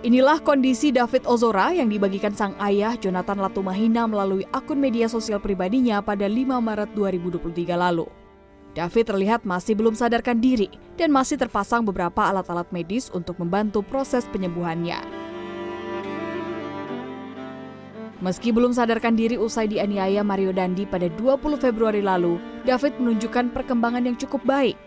Inilah kondisi David Ozora yang dibagikan sang ayah Jonathan Latumahina melalui akun media sosial pribadinya pada 5 Maret 2023 lalu. David terlihat masih belum sadarkan diri dan masih terpasang beberapa alat-alat medis untuk membantu proses penyembuhannya. Meski belum sadarkan diri usai dianiaya Mario Dandi pada 20 Februari lalu, David menunjukkan perkembangan yang cukup baik.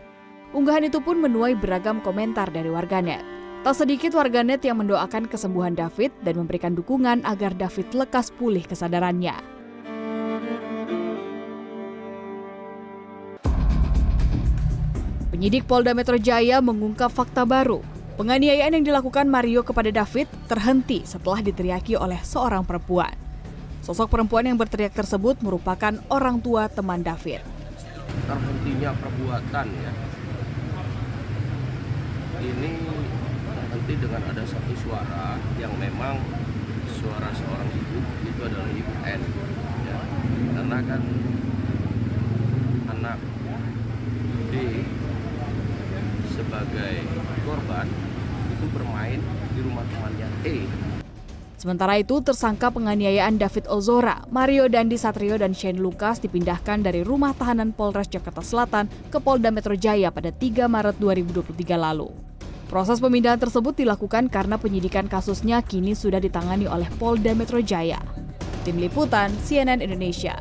Unggahan itu pun menuai beragam komentar dari warganet. Tak sedikit warganet yang mendoakan kesembuhan David dan memberikan dukungan agar David lekas pulih kesadarannya. Penyidik Polda Metro Jaya mengungkap fakta baru. Penganiayaan yang dilakukan Mario kepada David terhenti setelah diteriaki oleh seorang perempuan. Sosok perempuan yang berteriak tersebut merupakan orang tua teman David. Terhentinya perbuatan ya. Ini nanti dengan ada satu suara yang memang suara seorang ibu itu adalah ibu N ya. karena kan anak D sebagai korban itu bermain di rumah temannya E Sementara itu, tersangka penganiayaan David Ozora, Mario Dandi Satrio, dan Shane Lucas dipindahkan dari rumah tahanan Polres Jakarta Selatan ke Polda Metro Jaya pada 3 Maret 2023 lalu. Proses pemindahan tersebut dilakukan karena penyidikan kasusnya kini sudah ditangani oleh Polda Metro Jaya. Tim Liputan CNN Indonesia.